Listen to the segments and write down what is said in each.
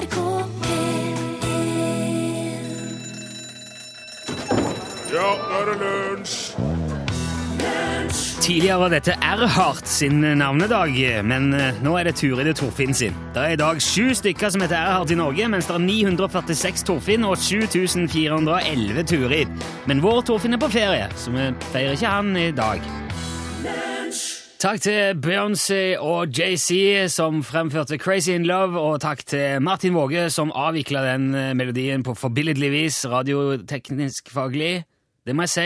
NRK P1 Ja, nå er det lunsj! Tidligere var dette Erhardt sin navnedag, men eh, nå er det Turid og Torfinn sin. Det er i dag sju stykker som heter Erhardt i Norge, mens det er 946 Torfinn og 7411 Turid. Men vår Torfinn er på ferie, så vi feirer ikke han i dag. Takk til Beyoncé og JC som fremførte Crazy in Love, og takk til Martin Våge som avvikla den eh, melodien på forbilledlig vis, radioteknisk faglig. Det må jeg si.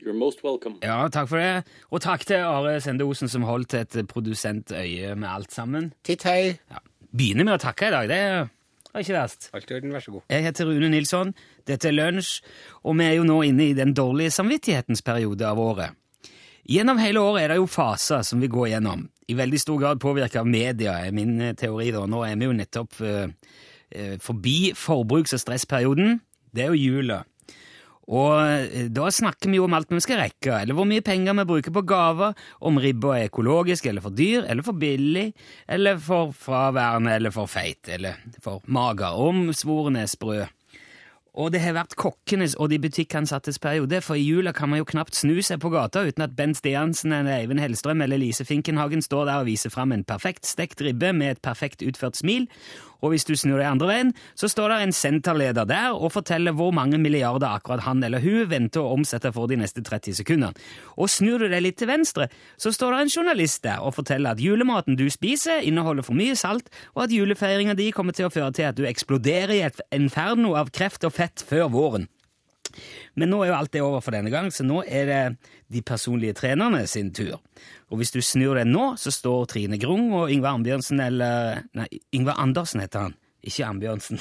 You're most welcome. Ja, takk for det. Og takk til Are Sende Osen som holdt et produsentøye med alt sammen. Titt hei. Ja. Begynner med å takke i dag, det er ikke verst. Alt i orden, vær så god. Jeg heter Rune Nilsson, dette er Lunsj, og vi er jo nå inne i den dårlige samvittighetens periode av året. Gjennom hele året er det jo faser som vi går gjennom. I veldig stor grad påvirket av media, er min eh, teori. da. Nå er vi jo nettopp uh, forbi forbruks- og stressperioden. Det er jo jula. Og da snakker vi jo om alt vi skal rekke, eller hvor mye penger vi bruker på gaver, om ribba er økologisk eller for dyr, eller for billig, eller for fraværende eller for feit, eller for mager, om svoren er sprø. Og det har vært kokkenes og de butikkansattes periode, for i jula kan man jo knapt snu seg på gata uten at Bent Stiansen eller Eivind Hellstrøm eller Lise Finkenhagen står der og viser fram en perfekt stekt ribbe med et perfekt utført smil, og hvis du snur deg andre veien, så står der en senterleder der og forteller hvor mange milliarder akkurat han eller hun venter å omsette for de neste 30 sekundene. Og snur du deg litt til venstre, så står det en journalist der og forteller at julematen du spiser, inneholder for mye salt, og at julefeiringa di kommer til å føre til at du eksploderer i et inferno av kreft og fett før våren. Men nå er jo alt det over for denne gang, så nå er det de personlige trenerne sin tur. Og hvis du snur deg nå, så står Trine Grung og Ambjørnsen eller Nei, Yngvar Andersen heter han. Ikke Ambjørnsen.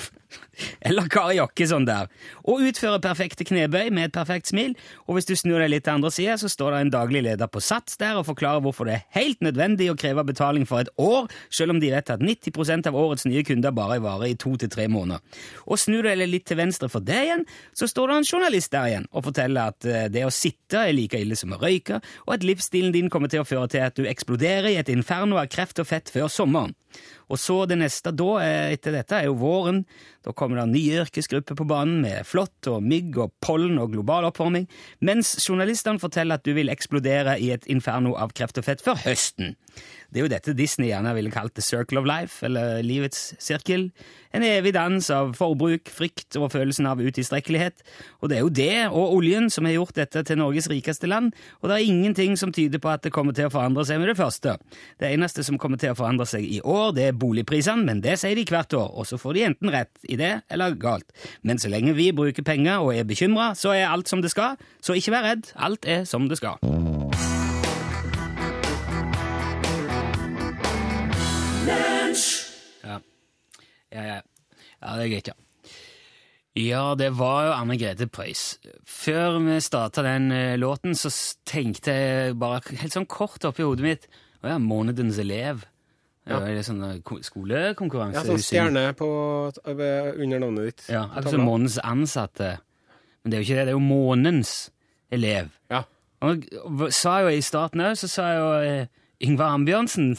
Eller Kari Jakkesson der. Og utfører perfekte knebøy med et perfekt smil. Og hvis du snur deg litt til andre sida, så står det en daglig leder på Sats der og forklarer hvorfor det er helt nødvendig å kreve betaling for et år, selv om de vet at 90% av årets nye kunder bare varer i to til tre måneder. Og snur du deg litt til venstre for det igjen, så står det en journalist der igjen og forteller at eh, det å sitte er like ille som å røyke, og at livsstilen din kommer til å føre til at du eksploderer i et inferno av kreft og fett før sommeren. Og så det neste da, eh, etter dette, er jo våren. Da kommer det nye yrkesgrupper på banen med flått og mygg og pollen og global oppvarming, mens journalistene forteller at du vil eksplodere i et inferno av kreft og fett før høsten. Det er jo dette Disney gjerne ville kalt the circle of life, eller livets sirkel. En evig dans av forbruk, frykt og følelsen av utilstrekkelighet. Og det er jo det, og oljen, som har gjort dette til Norges rikeste land, og det er ingenting som tyder på at det kommer til å forandre seg med det første. Det eneste som kommer til å forandre seg i år, det er boligprisene, men det sier de hvert år, og så får de enten rett i det eller galt. Men så lenge vi bruker penger og er bekymra, så er alt som det skal, så ikke vær redd, alt er som det skal. Ja. Ja, ja. ja, det er greit, ja. Ja, det var jo Anne Grete Preus. Før vi starta den eh, låten, så tenkte jeg bare helt sånn kort oppi hodet mitt Å ja, Månedens elev. Ja. Det sånn eh, ko- skolekonkurranse? Ja, sånn stjerne på, under navnet ditt. Ja, altså Månens månedens ansatte. Men det er jo ikke det, det er jo månens elev. Ja. Og sa jo i starten òg, så sa jo eh, Yngvar Ambjørnsen,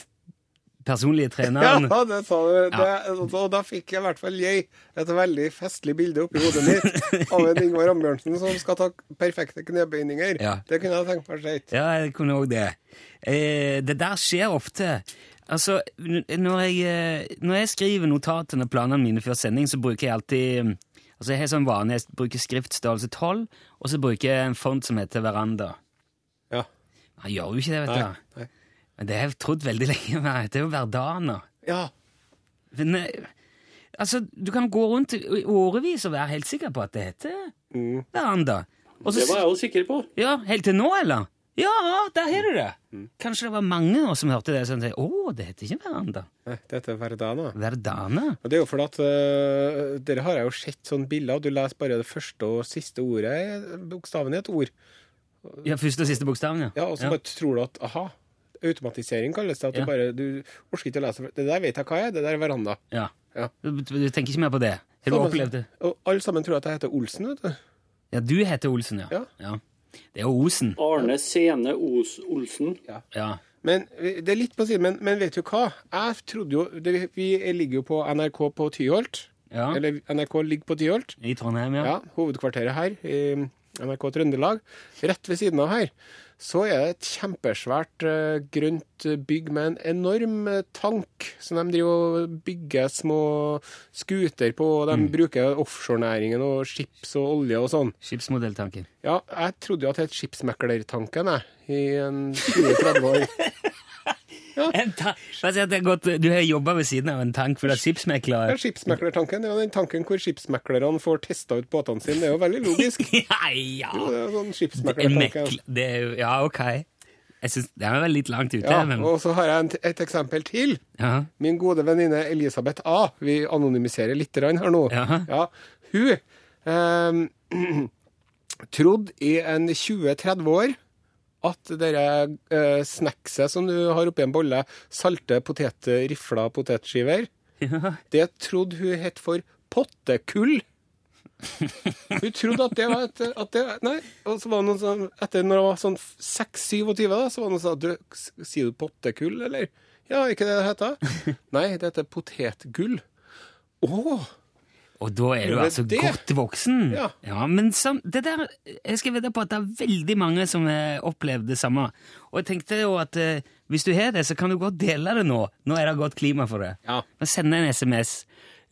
personlige treneren. Ja, det sa du. Det, og da fikk jeg i hvert fall jeg et veldig festlig bilde oppi hodet mitt av en Ingvar Ambjørnsen som skal ta perfekte knebøyninger. Ja. Det kunne jeg tenkt meg å se. Ja, jeg kunne òg det. Eh, det der skjer ofte. Altså, når jeg, eh, når jeg skriver notatene og planene mine før sending, så bruker jeg alltid Altså, jeg har sånn vane, jeg bruker skriftstørrelse 12, og så bruker jeg en font som heter Veranda. Ja. Han gjør jo ikke det, vet du. Nei. Nei. Men det har jeg trodd veldig lenge. men Det er jo Verdana. Ja. Men, eh, altså, du kan gå rundt i årevis og være helt sikker på at det heter Mm. Veranda. Også, Det var jeg jo sikker på. Ja, helt til nå, eller? Ja, der har du det! Mm. Kanskje det var mange av oss som hørte det, og tenkte å, det heter ikke Veranda. Nei, heter er Verdana. Verdana? Og det er jo fordi at uh, Dere har jeg jo sett sånne bilder, og du leser bare det første og siste ordet, bokstaven i et ord. Ja, første og siste bokstaven, ja. Ja, Og så bare tror du at aha, automatisering kalles det. At Ja. du bare du orker ikke å lese Det der vet jeg hva er, det der er veranda. ja. Ja. Du, du tenker ikke mer på det? Har du opplevd det? Og alle sammen tror at jeg heter Olsen, vet du. Ja, du heter Olsen, ja. Ja. Det er jo Osen. Arne Sene Os Olsen. Ja. Men det er litt på siden, men, men vet du hva? Jeg trodde jo det, Vi ligger jo på NRK på Tyholt. Ja. Eller NRK ligger på Tyholt. I Trondheim, ja. Ja, hovedkvarteret her i NRK Trøndelag. Rett ved siden av her så er det et kjempesvært eh, grønt bygg med en enorm eh, tank som de driver og bygger små skuter på. og De bruker offshorenæringen og skips og olje og sånn. Skipsmodelltanken. Ja, jeg trodde jo at det het Skipsmeklertanken, jeg, i en 20-30 år. Du har jobba ved siden av en tank full av Ja, skipsmeklere. Skipsmeklertanken det er jo den tanken hvor skipsmeklerne får testa ut båtene sine. Det er jo veldig logisk. Ja, ja. Jo, det er sånn En skipsmeklertanke. mekl... Det er jo Ja, OK. Jeg synes, Det er vel litt langt ute, Ja, men og så har jeg en, et eksempel til. ja. Min gode venninne Elisabeth A. Vi anonymiserer litt grann her nå. Ja. Ja, hun eh, trodde i en 20-30 år at dere eh, snackset som du har oppi en bolle, salte poteter, rifla potetskiver, det trodde hun het for pottekull. Hun trodde at det var et at det, Nei, og så var det noen som, Etter når det var sånn 6-27, da, så var det noen som sa du, Sier du pottekull, eller? Ja, ikke det det heter? Nei, det heter potetgull. Å! Og da er du altså det? godt voksen. Ja. men som, det der, jeg skal vedde på at det er veldig mange som har opplevd det samme. Og jeg tenkte jo at eh, hvis du har det, så kan du godt dele det nå. Nå er det godt klima for det. Ja. Men send en SMS.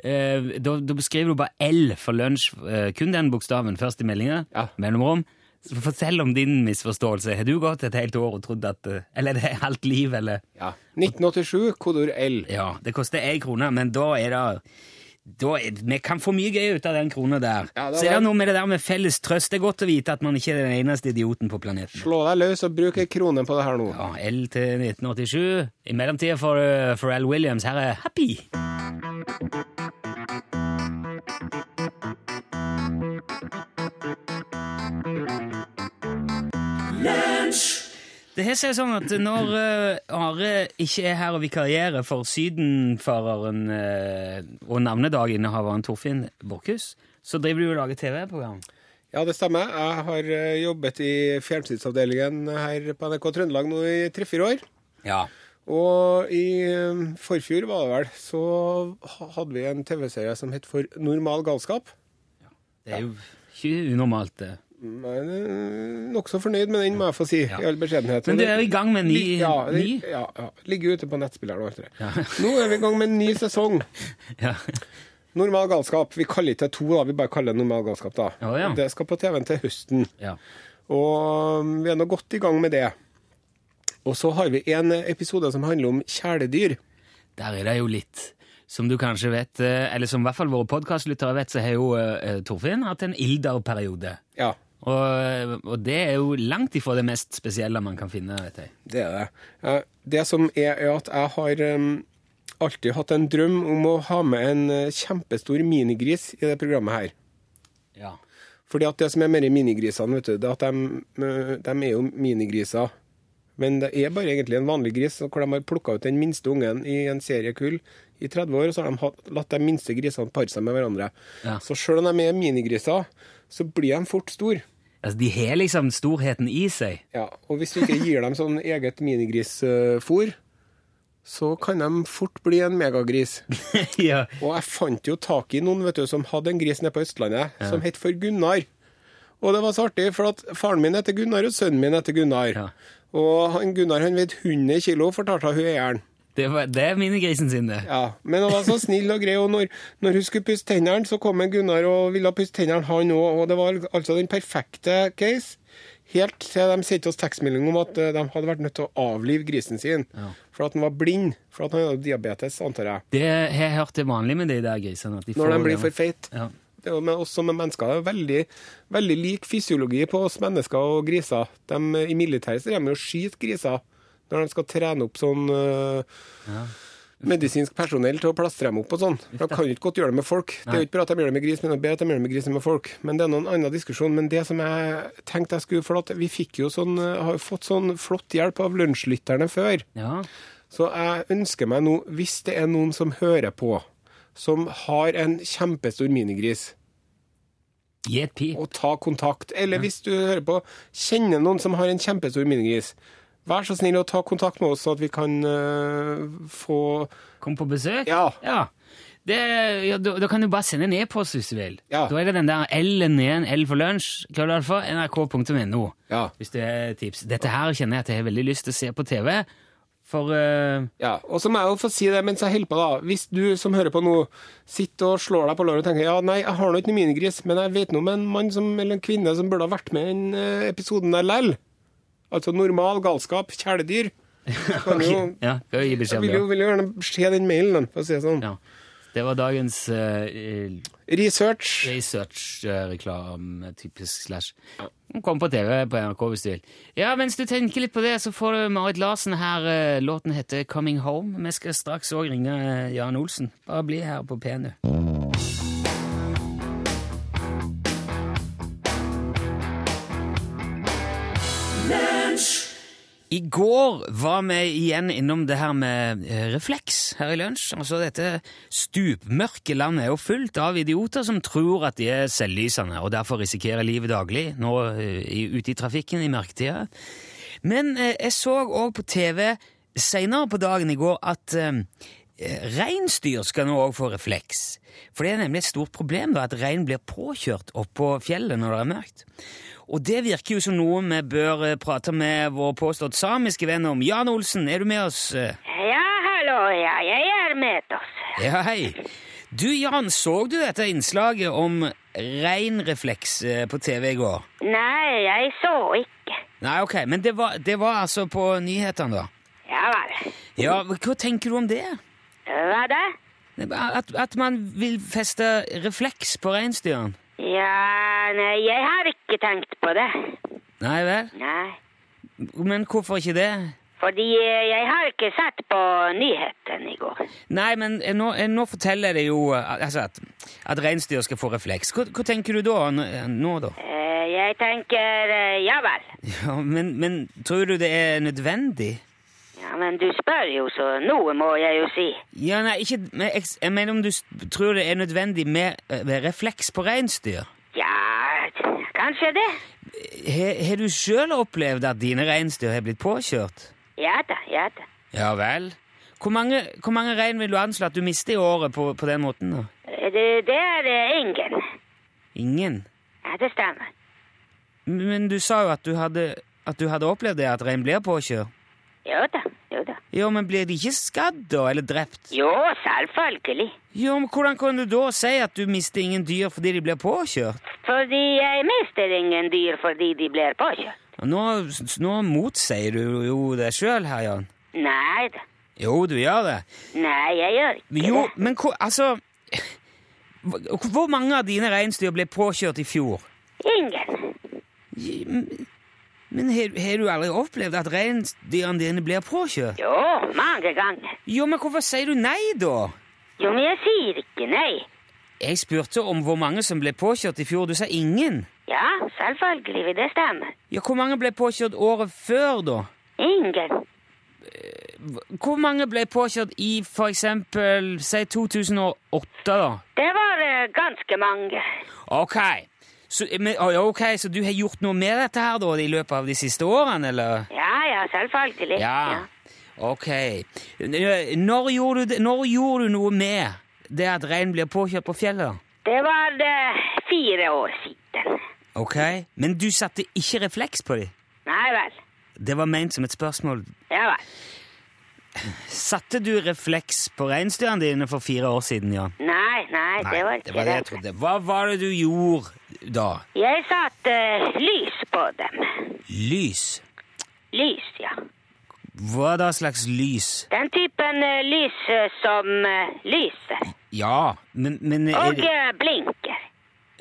Eh, da, da beskriver du bare L for lunsj, eh, kun den bokstaven først i meldinga. Ja. Mellomrom. Så fortell om din misforståelse. Har du gått et helt år og trodd at Eller Eller er det halvt liv, eller? Ja. 1987, kodord L. Ja, det koster én krone, men da er det da Vi kan få mye gøy ut av den krona der. Ja, det Så er det noe med det der med felles trøst. Det er godt å vite at man ikke er den eneste idioten på planeten. Slå deg løs og bruk ei krone på det her nå. Ja, L til 1987. I mellomtida for du Pharrell Williams. Her er Happy. Det har seg sånn at når uh, Are ikke er her og vikarierer for sydenfareren uh, og navnedaginnehaveren Torfinn Borchhus, så driver du og lager TV-program. Ja, det stemmer. Jeg har eh, jobbet i fjernsynsavdelingen her på NRK Trøndelag nå i tre-fire år. Ja. Og i forfjor var det vel, så hadde vi en TV-serie som het For normal galskap. Det er jo ikke unormalt, det. Eh, nokså fornøyd med den, må jeg få si, Ja. i all beskjedenhet. Men du er i gang med ny- ja, det-? Ja, ja. Ligger ute på nettspilleren og alt det der. Nå er vi i gang med en ny sesong. Ja. Normal galskap. Vi kaller ikke det to, da. Vi bare kaller det normal galskap, da. Ja. Det skal på TV-en til høsten. ja. Og um, vi er nå godt i gang med det. Og så har vi en episode som handler om kjæledyr. Der er det jo litt. Som du kanskje vet, eh, eller som i hvert fall våre podkastlyttere vet, så har jo uh, Torfinn hatt en Ildar-periode. Ja, Og, og det er jo langt ifra det mest spesielle man kan finne, vet jeg. det er det. Det som er, er at jeg har um, alltid hatt en drøm om å ha med en eh, kjempestor minigris i det programmet her. Ja. Fordi at det som er med i minigrisene, vet du, det er at de, eh, de er jo minigriser. Men det er bare egentlig en vanlig gris, hvor de har plukka ut den minste ungen i en seriekull i 30 år, og så har de hatt, latt de minste grisene pare seg med hverandre. Ja. Så sjøl om de er minigriser, så blir de fort store. Altså, de har liksom storheten i seg. Ja, og hvis du ikke gir dem sånn eget minigrisfôr, så kan de fort bli en megagris. ja. Og jeg fant jo tak i noen vet du, som hadde en gris nede på Østlandet som het for Gunnar. Og det var så artig, for at faren min heter Gunnar, og sønnen min heter Gunnar. Ja. Og han Gunnar han veide 100 kilo, fortalte hun eieren. Det, var, det er minigrisen sin, det. Ja, men han var så snill og grei, og når, når hun skulle pusse tennene, så kom en Gunnar og ville pusse tennene, han òg. Og det var altså den perfekte case. Helt til de sendte oss tekstmelding om at eh, de hadde vært nødt til å avlive grisen sin. Ja. For at den var blind. For at han hadde diabetes, antar jeg. Det har jeg hørt er vanlig med de der grisene. De Når de blir for feite. Ja. Det er jo med oss som er mennesker. Det er veldig, veldig lik fysiologi på oss mennesker og griser. De, I militæret så er de jo skyter griser når de skal trene opp sånn øh, medisinsk personell til å plastre dem opp og sånn. De kan jo ikke godt gjøre det med folk. Det er jo ikke bra at de gjør det med gris, men det er bedre at de gjør det med gris enn med folk. Men det er noen annen diskusjon. Men det som jeg tenkte jeg skulle For at vi fikk jo sånn, øh, har fått sånn flott hjelp av lunsjlytterne før. ja. Så jeg ønsker meg nå, hvis det er noen som hører på, som har en kjempestor minigris, Gi et pip. og ta kontakt. Eller hvis du hører på, kjenner noen som har en kjempestor minigris, vær så snill å ta kontakt med oss, så at vi kan uh, få Kom på besøk? Ja. Det, ja da, da kan du bare sende en e-post hvis du vil. Ja. Da er det den der L-en igjen, L for lunsj, nrk.no. Ja. Hvis det er tips. Dette her kjenner jeg at jeg har veldig lyst til å se på TV, for uh... Ja, og så må jeg jo få si det mens jeg holder på, da. Hvis du som hører på nå, sitter og slår deg på låret og tenker ja, nei, jeg har nå ikke noe minigris, men jeg vet noe om en mann som, eller en kvinne som burde ha vært med i den eh, episoden der lell. Altså normal galskap, kjæledyr. Du jo, Ja, skal jeg gi beskjed om vil jo gjerne se den mailen, for å si det sånn. Ja. Det var dagens uh, Research. research-reklame, typisk slash. Kom på TV på NRK hvis du vil. Ja, mens du tenker litt på det, så får du Marit Larsen her. eh, Låten heter 'Coming Home'. Vi skal straks òg ringe eh, Jan Olsen. Bare bli her på PNU. I går var vi igjen innom det her med eh, refleks her i lunsj. Altså dette stupmørke landet er jo fullt av idioter som tror at de er selvlysende, og derfor risikerer livet daglig nå eh, ute i trafikken i mørketida. Men eh, jeg så òg på TV seinere på dagen i går at reinsdyr skal nå òg få refleks. For det er nemlig et stort problem da, at rein blir påkjørt oppå fjellet når det er mørkt. Og det virker jo som noe vi bør eh, prate med vår påstått samiske venn om. Jan Olsen, er du med oss? Ja, hallo, ja, jeg er med oss. Ja, hei. Du Jan, så du dette innslaget om reinrefleks eh, på TV i går? Nei, jeg så ikke. Nei, ok, men det var, det var altså på nyhetene, da. Ja vel. Ja, hva tenker du om det? Hva da? At, at man vil feste refleks på reinsdyrene? Ja, nei, jeg har ikke tenkt på det. Nei vel? Nei, Men hvorfor ikke det? fordi eh, jeg har ikke sett på nyheten i går. Nei, men eh, nå, eh, nå forteller det jo altså at, at reinsdyr skal få refleks. Hva, hva tenker du da? Nå, da? Jeg tenker, ja vel. Ja, men, men tror du det er nødvendig? Ja, men du spør jo, så noe må jeg jo si. Ja, nei, ikke men Jeg, mener om du tror det er nødvendig med, eh, med refleks på reinsdyr? Ja, kanskje det. Har har du sjøl opplevd at dine reinsdyr har blitt påkjørt? Ja da, ja da. Ja vel? Hvor mange, hvor mange rein vil du anslå at du mister i året på, på den måten? da? Eh, Det, det er eh, ingen. Ingen? Ja, det stemmer. Men du sa jo at du hadde, at du hadde opplevd det, at rein blir påkjørt. Jo da, jo da. Jo, men blir de ikke skadd da, eller drept? Jo, selvfølgelig. Jo, men hvordan kan du da si at du mister ingen dyr fordi de blir påkjørt? Fordi jeg mister ingen dyr fordi de blir påkjørt. Nå, nå motsier du jo deg sjøl her, Jan. Nei da. Jo, du gjør det. Nei, jeg gjør ikke Jo, det. men hvor, altså Hvor mange av dine reinsdyr ble påkjørt i fjor? Ingen. Men har du aldri opplevd at reinsdyrene dine blir påkjørt? Jo, mange ganger. Jo, men hvorfor sier du nei, da? Jo, men jeg sier ikke nei. Jeg spurte om hvor mange som ble påkjørt i fjor. Du sa ingen. Ja, selvfølgelig vil det stemme. Ja, Hvor mange ble påkjørt året før, da? Ingen. Hvor mange ble påkjørt i for eksempel, si 2008, da? Det var uh, ganske mange. Ok. Så, men, ok, så du har gjort noe med dette her da i løpet av de siste årene, eller? Ja, ja, selvfølgelig. Ja. Ok. Når gjorde, du når gjorde du noe med det at rein blir påkjørt på fjellet? Det var eh, fire år siden. Ok. Men du satte ikke refleks på dem? Nei vel. Det var ment som et spørsmål. Ja vel. Satte du refleks på reinsdyrene dine for fire år siden, Jan? Nei, nei, det var ikke det var det jeg trodde. Hva var det du gjorde da? Jeg satte lys på dem. Lys? Lys, ja. Hva da slags lys? Den typen uh, lys eh, som lyser. Ja, men, men Og det, blinker.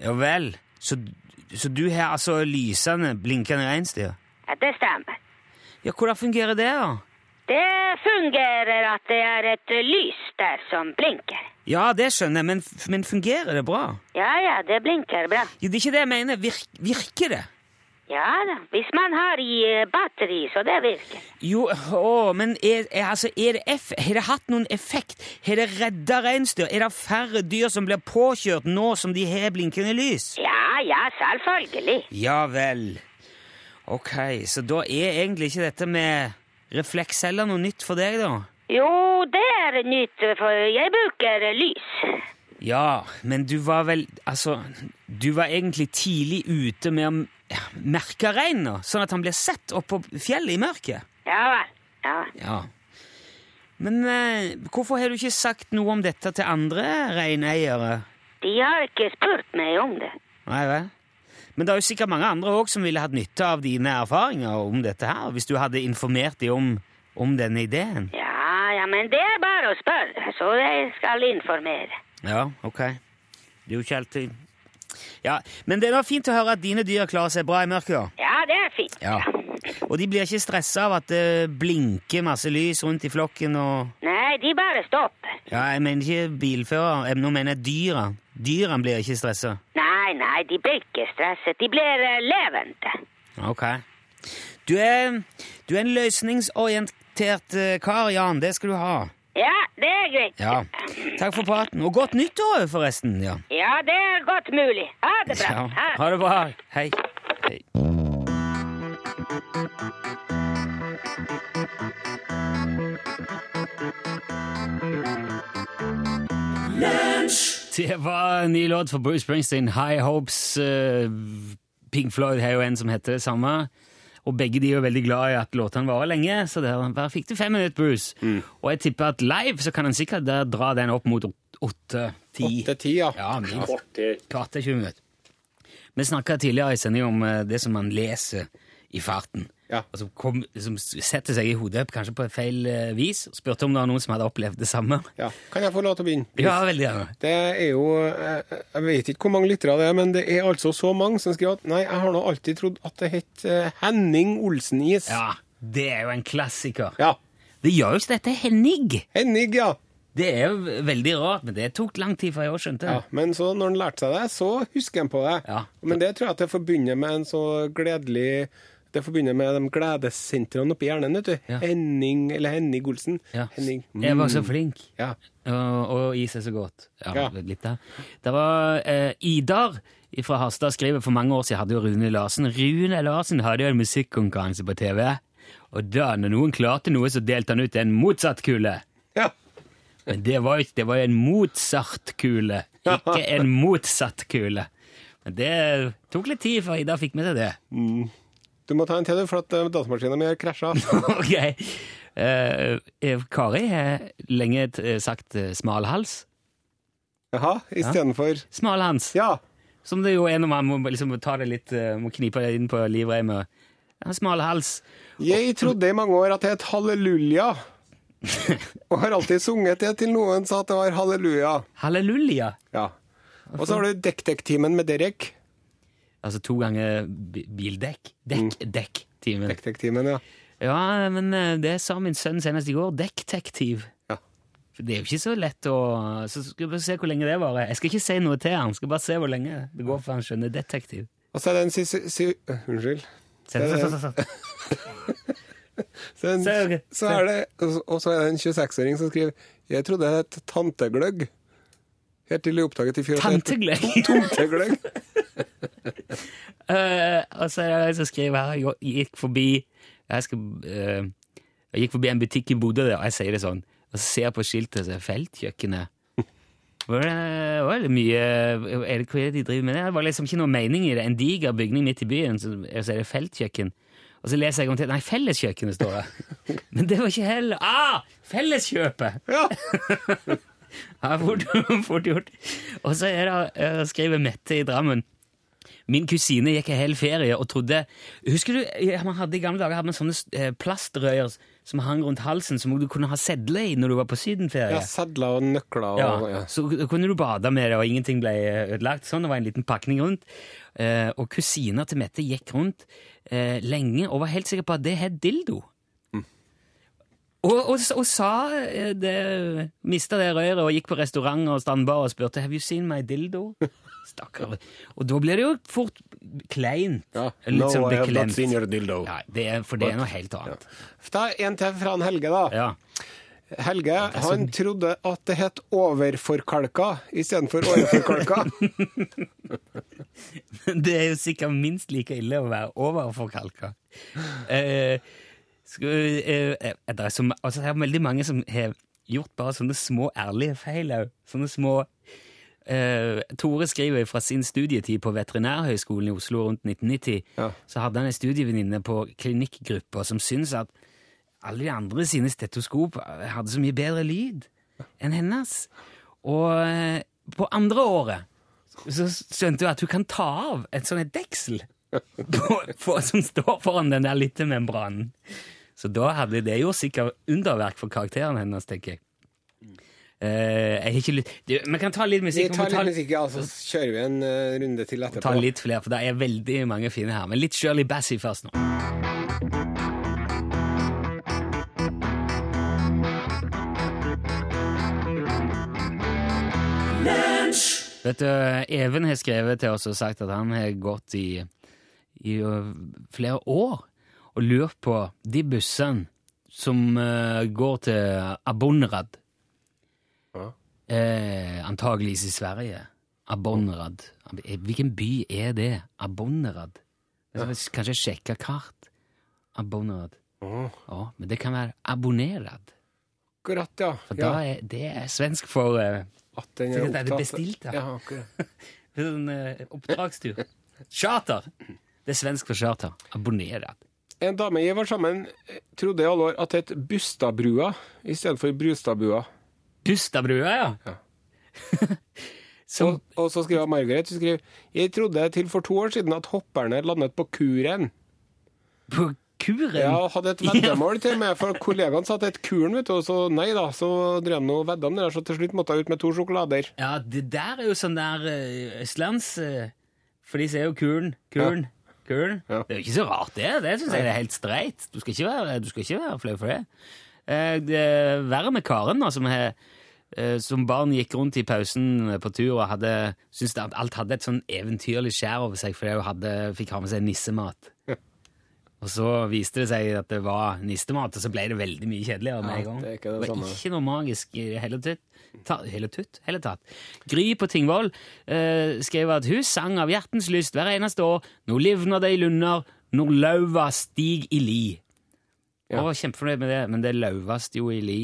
Ja vel. Så, så du har altså lysende, blinkende reinsdyr? Ja, det stemmer. Ja, hvordan fungerer det, da? Det fungerer at det er et lys der som blinker. Ja, det skjønner jeg, men, men fungerer det bra? Ja, ja, det blinker bra. Det er ikke det jeg mener. Virk, virker det? Ja da, hvis man har i eh, batteri, så det virker. Jo, å, men er, er, altså, er det eff har det hatt noen effekt? Har det redda reinsdyr? Er det færre dyr som blir påkjørt nå som de har blinkende lys? Ja, ja, selvfølgelig. Ja vel. Ok, så da er egentlig ikke dette med refleksceller noe nytt for deg, da? Jo, det er nytt, for jeg bruker lys. Ja, men du var vel Altså, du var egentlig tidlig ute med å merke reinen, sånn at han blir sett oppå fjellet i mørket? Ja vel. Ja. Ja. Men eh, hvorfor har du ikke sagt noe om dette til andre reineiere? De har ikke spurt meg om det. Nei vel? Men det er jo sikkert mange andre òg som ville hatt nytte av dine erfaringer om dette her, hvis du hadde informert dem om, om denne ideen. Ja, ja, men det er bare å spørre, så jeg skal informere. Ja, ok. Det er jo ikke alltid Ja, Men det er da fint å høre at dine dyr klarer seg bra i mørket, da. Ja, det er fint. Ja. Og de blir ikke stressa av at det blinker masse lys rundt i flokken og Nei, de bare stopper. Ja, jeg mener ikke bilfører, nå mener jeg dyra. Dyra blir ikke stressa. Nei, nei, nei, de blir ikke stresset. De blir eh, levende. Ok. Du er, du er en løsningsorientert eh, kar, Jan. Det skal du ha. Ja, det er greit. Ja. Takk for praten. Og godt nyttår, forresten. Ja. Ja, det er godt mulig. Ha det bra. ja. Ha. Ha det bra. Hei. Hei. Det var en ny låt for Bruce Springsteen. High Hopes. eh, Pink Floyd har jo en som heter det samme. Og begge de er jo veldig glad i at låtene varer lenge, så der, fikk du fem minutter, Bruce. Og jeg tipper at live så kan han sikkert der dra den opp mot åtte-ti. Åtte ti, ja. Ja, Kvart. Kvarter 20 minutter. Vi snakka tidligere i sending om eh, det som man leser i farten. Ja. Og som, kom, som setter seg i hodet, kanskje på et feil eh, vis. og Spurte om det var noen som hadde opplevd det samme. ja. Kan jeg få lov til å begynne? Ja, veldig gjerne. Det er jo eh, Jeg vet ikke hvor mange lyttere det er, men det er altså så mange som skriver at nei, jeg har nå alltid trodd at det het eh, Henning Olsen-is. Ja, det er jo en klassiker. Ja. Det gjør jo ikke dette Henning. Henning, ja. Det er jo veldig rart, men det tok lang tid før jeg også skjønte det. ja. Men så når han lærte seg det, så husker han på det. Ja. Men det tror jeg at det forbinder med en så gledelig Det forbinder med de gledessentrene oppi hjernen, vet du. Ja. Henning eller Henning Olsen. Ja. Henning. Jeg var så Mm. flink. Ja. Og, og is er så godt. Ja, litt der. Det var eh, Idar fra Harstad skriver for mange år siden hadde jo Rune Larsen. Rune Larsen hadde jo en musikkonkurranse på TV. Og da, når noen klarte noe, så delte han ut en Mozart-kule. ja. Men det var jo det var en Mozart-kule, ikke en motsatt-kule. Men det tok litt tid før Idar fikk med seg det. Du må ta en til, du, for at eh, datamaskinen min krasja. ok. Eh, Kari har lenge sagt smal smalhals. Jaha, istedenfor Smalhans. Ja. Som det jo er når man må liksom ta det litt, må knipe det inn på livreimet. En smal hals. Jeg trodde i mange år at det het halleluja. Og har alltid sunget det til noen sa at det var halleluja. Halleluja. Ja. Og så har du Dekk-dekk-timen med Derek. Altså to ganger bildekk. Dekk-dekk-timen. Dekk-dekk-timen, ja. Ja, men eh, det sa min sønn senest i går. Dekktektiv. ja. For det er jo ikke så lett å Så skal vi se hvor lenge det varer. Jeg skal ikke si noe til han, skal bare se hvor lenge det går før han skjønner detektiv. Og så er det en si... uh, unnskyld. Se, se. Så, er en, så er det, og så- er det en 26-åring som skriver Jeg trodde det het tantegløgg. Helt til de oppdaget i fjor Tantegløgg. Tomtegløgg. Eh, og så er det en som skriver her Jeg gikk forbi Jeg, skal, uh, jeg gikk forbi en butikk i Bodø, og jeg sier det sånn, og så ser jeg på skiltet, så er Feltkjøkkenet. Var det, var det mye er det, Hva er det de driver med? Det var liksom ikke noe mening i det. En diger bygning midt i byen, så, så er det feltkjøkken. Og så leser jeg om til Nei, Felleskjøkkenet står det. Men det var ikke heller Ah! Felleskjøpet! Ja. Ja, fort, fort gjort. Og så er det, eh, skriver Mette i Drammen. Min kusine gikk en hel ferie og trodde Husker du, man hadde I gamle dager hadde man sånne eh, plastrøyer som hang rundt halsen, som du kunne ha sedler i når du var på sydenferie. ja sedler og nøkler og Ja, ja. Så kunne du bade med det, og ingenting ble ødelagt. Sånn, Det var en liten pakning rundt. Eh, og kusina til Mette gikk rundt eh, lenge og var helt sikker på at det het dildo. Og, og, og sa eh, det Mista det røret og gikk på restaurant og standbar og spurte Have you seen my dildo. Stakkar. Og da blir det jo fort kleint. Ja. Litt sånn beklemt. Ja, det er, for det er noe helt annet. Da er en til fra en Helge, da. Ja. Helge han mye. trodde at det het overforkalka istedenfor åreforkalka. Men det er jo sikkert minst like ille å være overforkalka. Eh, eh, eh, det er så, altså, det er veldig mange som har gjort bare sånne små ærlige feil òg. Sånne små Uh, Tore skriver fra sin studietid på Veterinærhøgskolen i Oslo rundt 1990. Ja. Så hadde han en studievenninne på klinikkgruppa som syntes at alle de andre sine stetoskop hadde så mye bedre lyd enn hennes. Og eh, på andre året så skjønte hun at hun kan ta av et sånt et deksel på, på, som står foran den der littemembranen. Så da hadde det gjort sikkert underverk for karakteren hennes, tenker jeg. Eh, jeg har ikke. Vi kan ta litt musikk. Vi tar litt musikk, ja, så kjører vi en uh, runde til etterpå. ta litt flere, for det er veldig mange fine her. Men litt Shirley Bassey først nå. Vet du, Even har skrevet til oss og sagt at han har gått i, i flere år og lurt på de bussene som går til Abonrad. Ja. Eh, antageligvis i Sverige. Abonrad. Hvilken by er det? Abonrad? Ja. Kanskje sjekke kart? Abonrad. Åh, Ja, men det kan være abonnerad. Akkurat, ja. For da er, det er svensk for eh, At den er er det opptatt- bestilt, ja. ja. akkurat. en eh, oppdragstur. Charter! Det er svensk for charter. Abonnerad. En dame jeg var sammen eh, trodde i alle år at det het Bustadbrua i stedet for Brustadbua. Bustadbrua, ja. Ja. Som, Og, og så skriver Margaret hun skriver, Jeg trodde til for to år siden at hopperne landet på Kuren. på kuren. Ja, hadde et veddemål til meg, for kollegaen sa at het Kuren, vet du, og så nei da, så drev han og vedda om det der, så til slutt måtte jeg ut med to sjokolader. Ja, det der er jo sånn der uh, østlands... eh, for de sier jo kuren, kulen, kulen. Ja. Det er jo ikke så rart, det. Det syns jeg er helt streit. Du skal ikke være, du være flau for det. Eh, det er verre med Karen, da, som, he, eh, som barn gikk rundt i pausen på tur og hadde, syntes at alt hadde et sånn eventyrlig skjær over seg fordi hun hadde, fikk ha med seg nissemat. Og så viste det seg at det var nistemat, og så ble det veldig mye kjedeligere med en gang. det ikke det var ikke noe magisk i det hele tatt. Ta, hele tutt, hele tatt. Gry på Tingvoll eh, skrev at hun sang av hjertens lyst hver eneste år. Nå livner det i lunder, når lauva stig i li. Ja. Jeg var kjempefornøyd med det, men det lauvast jo i li.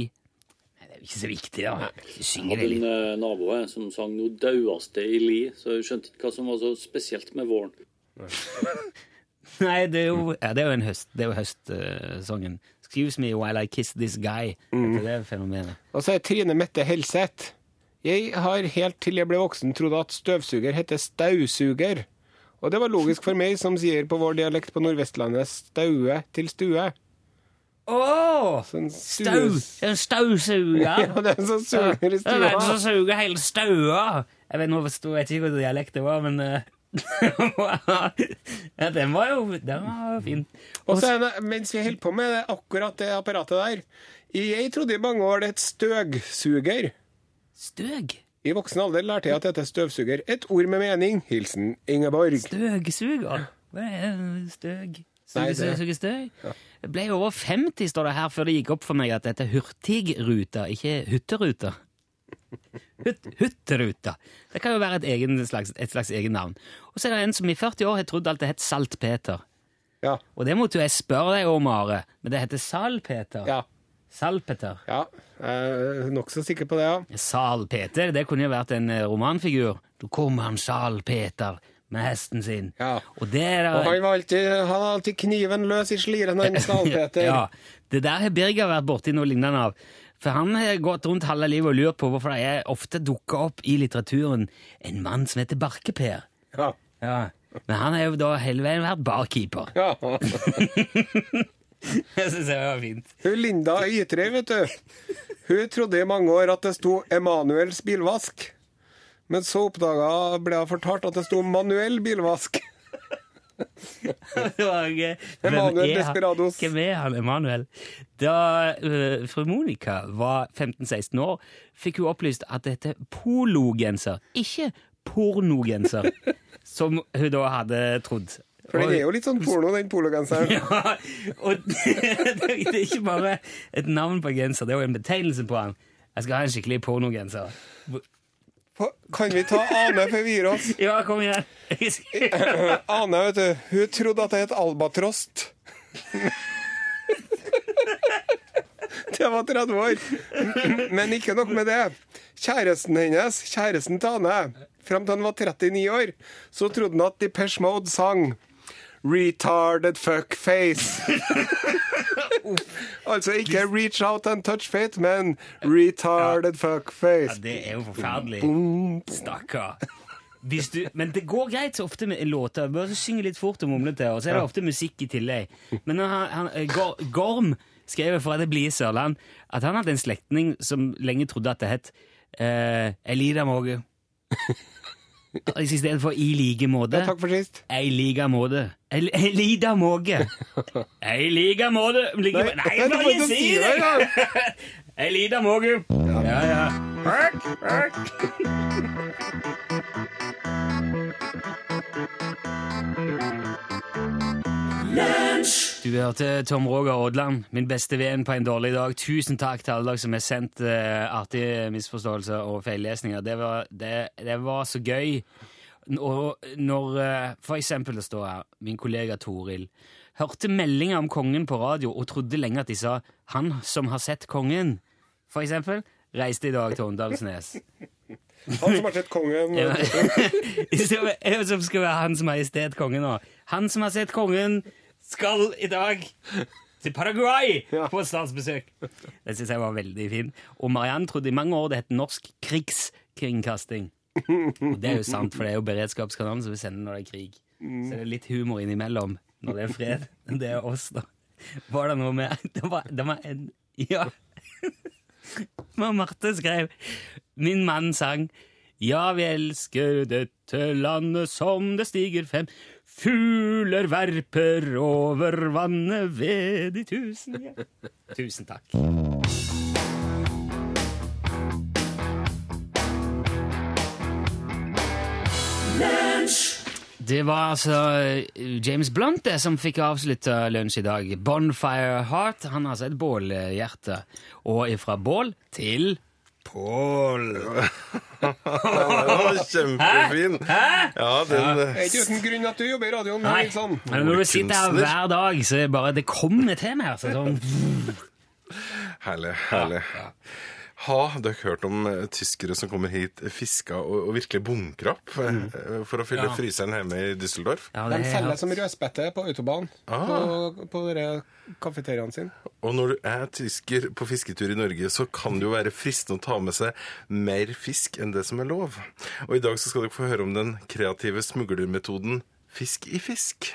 Det er jo ikke så viktig, da. Synger det litt. en eh, nabo som sang 'No dauaste i li', så jeg skjønte ikke hva som var så spesielt med våren. Nei, det er jo, ja, det er jo en høst, det er jo høstsongen. 'Excuse me while I kiss this guy'. Mm. Det fenomenet. Og så er Trine Mette Helseth. Jeg har helt til jeg ble voksen trodd at støvsuger heter stausuger. Og det var logisk for meg, som sier på vår dialekt på Nordvestlandet staue til stue. Oh, Sånn Stau! En stausuger! Ja, det er en som suger i er en som suger hele staua! Jeg vet, nå forstod jeg ikke hva dialekt det var, men eh, ja, Den var jo den var fin. Og så det, mens vi holder på med det, akkurat det apparatet der Jeg trodde i mange år det het støgsuger. Støg? I voksen alder lærte jeg at dette heter støvsuger. Et ord med mening. Hilsen Ingeborg. Støgsuger? Hva er støg? Suge, det- støg? Det ble over 50, står det her, før det gikk opp for meg at dette er hurtigruta, ikke hytteruta. Hytt, hytteruta. Det kan jo være et, egen slags, et slags egen navn. Og så er det en som i 40 år har trodd alt det het Saltpeter. Ja. Og det måtte jo jeg spørre deg om, Are, men det heter Salpeter. Ja. Salpeter. ja. Er nokså sikker på det, ja. Salpeter, det kunne jo vært en eh, romanfigur. Da kom han Salpeter med hesten sin. Ja. Og det er Og han, var alltid, han alltid kniven løs i sliren, han Salpeter. Ja, det der har Birger vært borti noe lignende av. For han har gått rundt halve livet og lurt på hvorfor det er ofte dukker opp i litteraturen en mann som heter Barke-Per. Ja. Ja. Men han har jo da hele veien vært barkeeper. ja. Jeg synes det var fint. Hun Linda Ytre, vet du. Hun trodde i mange år at det sto Emanuels bilvask. Men så oppdaga ble hun fortalt at det sto manuell bilvask. Det var gøy. Hvem Emanuel er? Desperados. Hvem er han, Emanuel? Da uh, fru Monica var 15-16 år, fikk hun opplyst at det heter pologenser, ikke pornogenser, som hun da hadde trodd. For den er jo litt sånn porno, den pologenseren. Ja, og det er ikke bare et navn på en genser, det er jo en betegnelse på han. Jeg skal ha en skikkelig pornogenser. Kan vi ta Ane før vi gir oss? Ja, kom igjen. Ane, vet du, hun trodde at det het albatrost. Det var 30 år. Men ikke nok med det. Kjæresten hennes, kjæresten til Ane, fram til han var 39 år, så trodde han at Depeche Mode sang Retarded fuckface. altså ikke reach out and touch fate, men retarded fuckface Ja, det er jo forferdelig. Stakkar. Men det går greit så ofte med låter. Bare synge litt fort og mumle til, og så er det ofte musikk i tillegg. Men han, han, eh, Gorm skrev fra det blide Sørland at han hadde en slektning som lenge trodde at det het eh, Elida Måge. I I like måte. Ja, takk for sist. Ei like måte. El- Elida Måge. Ei like måte like, Nei, jeg må ikke si det. Ei lita måge. Ja, ja. Hørk, hørk. Du hørte Tom Roger Odland, min beste venn på en dårlig dag. Tusen takk til alle dere som har sendt uh, artige misforståelser og feillesninger. Det var, det, det var så gøy. Og når uh, for eksempel det står her, min kollega Toril hørte meldinger om kongen på radio og trodde lenge at de sa 'han som har sett kongen', for eksempel, reiste i dag til Åndalsnes. Han som har sett kongen. Ja. Som skal være Hans Majestet Kongen nå. Han som har sett kongen, skal i dag til Paraguay på statsbesøk. Det syns jeg var veldig fin. Og Mariann trodde i mange år det het Norsk krigskringkasting. Og det er jo sant, for det er jo beredskapskanalen som vi sender når det er krig. Så det er litt humor innimellom når det er fred. Det er oss, da. Var det noe med Det var, det var en Ja. Men Marte skrev Min mann sang Ja, vi elsker dette landet som det stiger frem Fugler verper over vannet ved de tusen hjem. Tusen takk. Det var altså eh, James Blunt det som fikk avslutta lunsj i dag. Bonfire Heart. Han har altså et bålhjerte. Og ifra bål til Pål. Den var kjempefin. Ja, den ja. er ikke uten grunn at du jobber i radioen. Nei. Nilsson. Men når du sitter her hver dag, så er det bare Det kommer til meg. Altså, sånn. Herlig. herlig. Har dere hørt om eh, tyskere som kommer hit, fisker og, og virkelig bunkrer opp mm. for å fylle Ja. fryseren hjemme i Düsseldorf? Ja, De det er selger helt- som rødspette på autobahn Ah. på, på kafeteriaen sin. Og når du er tysker på fisketur i Norge, så kan det jo være fristende å ta med seg mer fisk enn det som er lov. Og i dag så skal dere få høre om den kreative smuglermetoden fisk i fisk.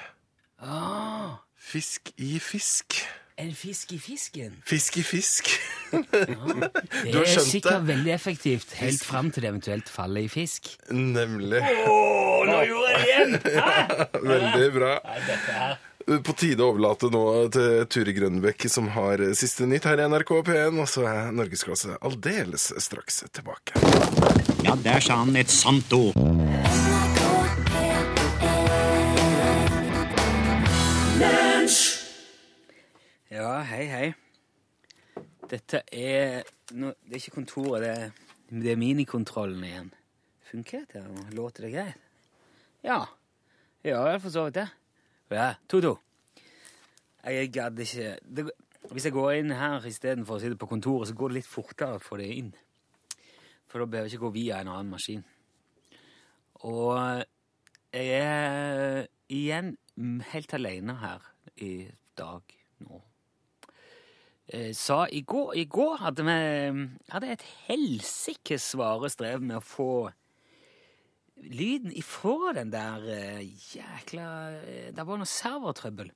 Ah, Fisk i fisk. En fisk i fisken. Fisk i fisk. Det Du har er skjønt sikkert det? veldig effektivt helt fram til det eventuelt faller i fisk. Nemlig. Å, nå gjorde jeg det igjen! Hæ? Veldig bra. Nei, dette her På tide å overlate nå til Turi Grønbekk, som har siste nytt her i NRK P1. Og så er Norgesklasse aldeles straks tilbake. Ja, der sa han et sant ord. Ja, hei, hei. Dette er no, Det er ikke kontoret, det er, det er minikontrollen igjen. Funker dette? Låter det greit? Ja. Ja, jeg for så vidt det. Ja, to-to. Jeg gadd ikke det, Hvis jeg går inn her istedenfor å sitte på kontoret, så går det litt fortere å få det inn. For da behøver jeg ikke gå via en annen maskin. Og jeg er igjen helt alene her i dag nå. Eh, sa i går, I går hadde vi hadde et helsikes svare strev med å få lyden ifra den der eh, jækla eh, Det var noe servertrøbbel.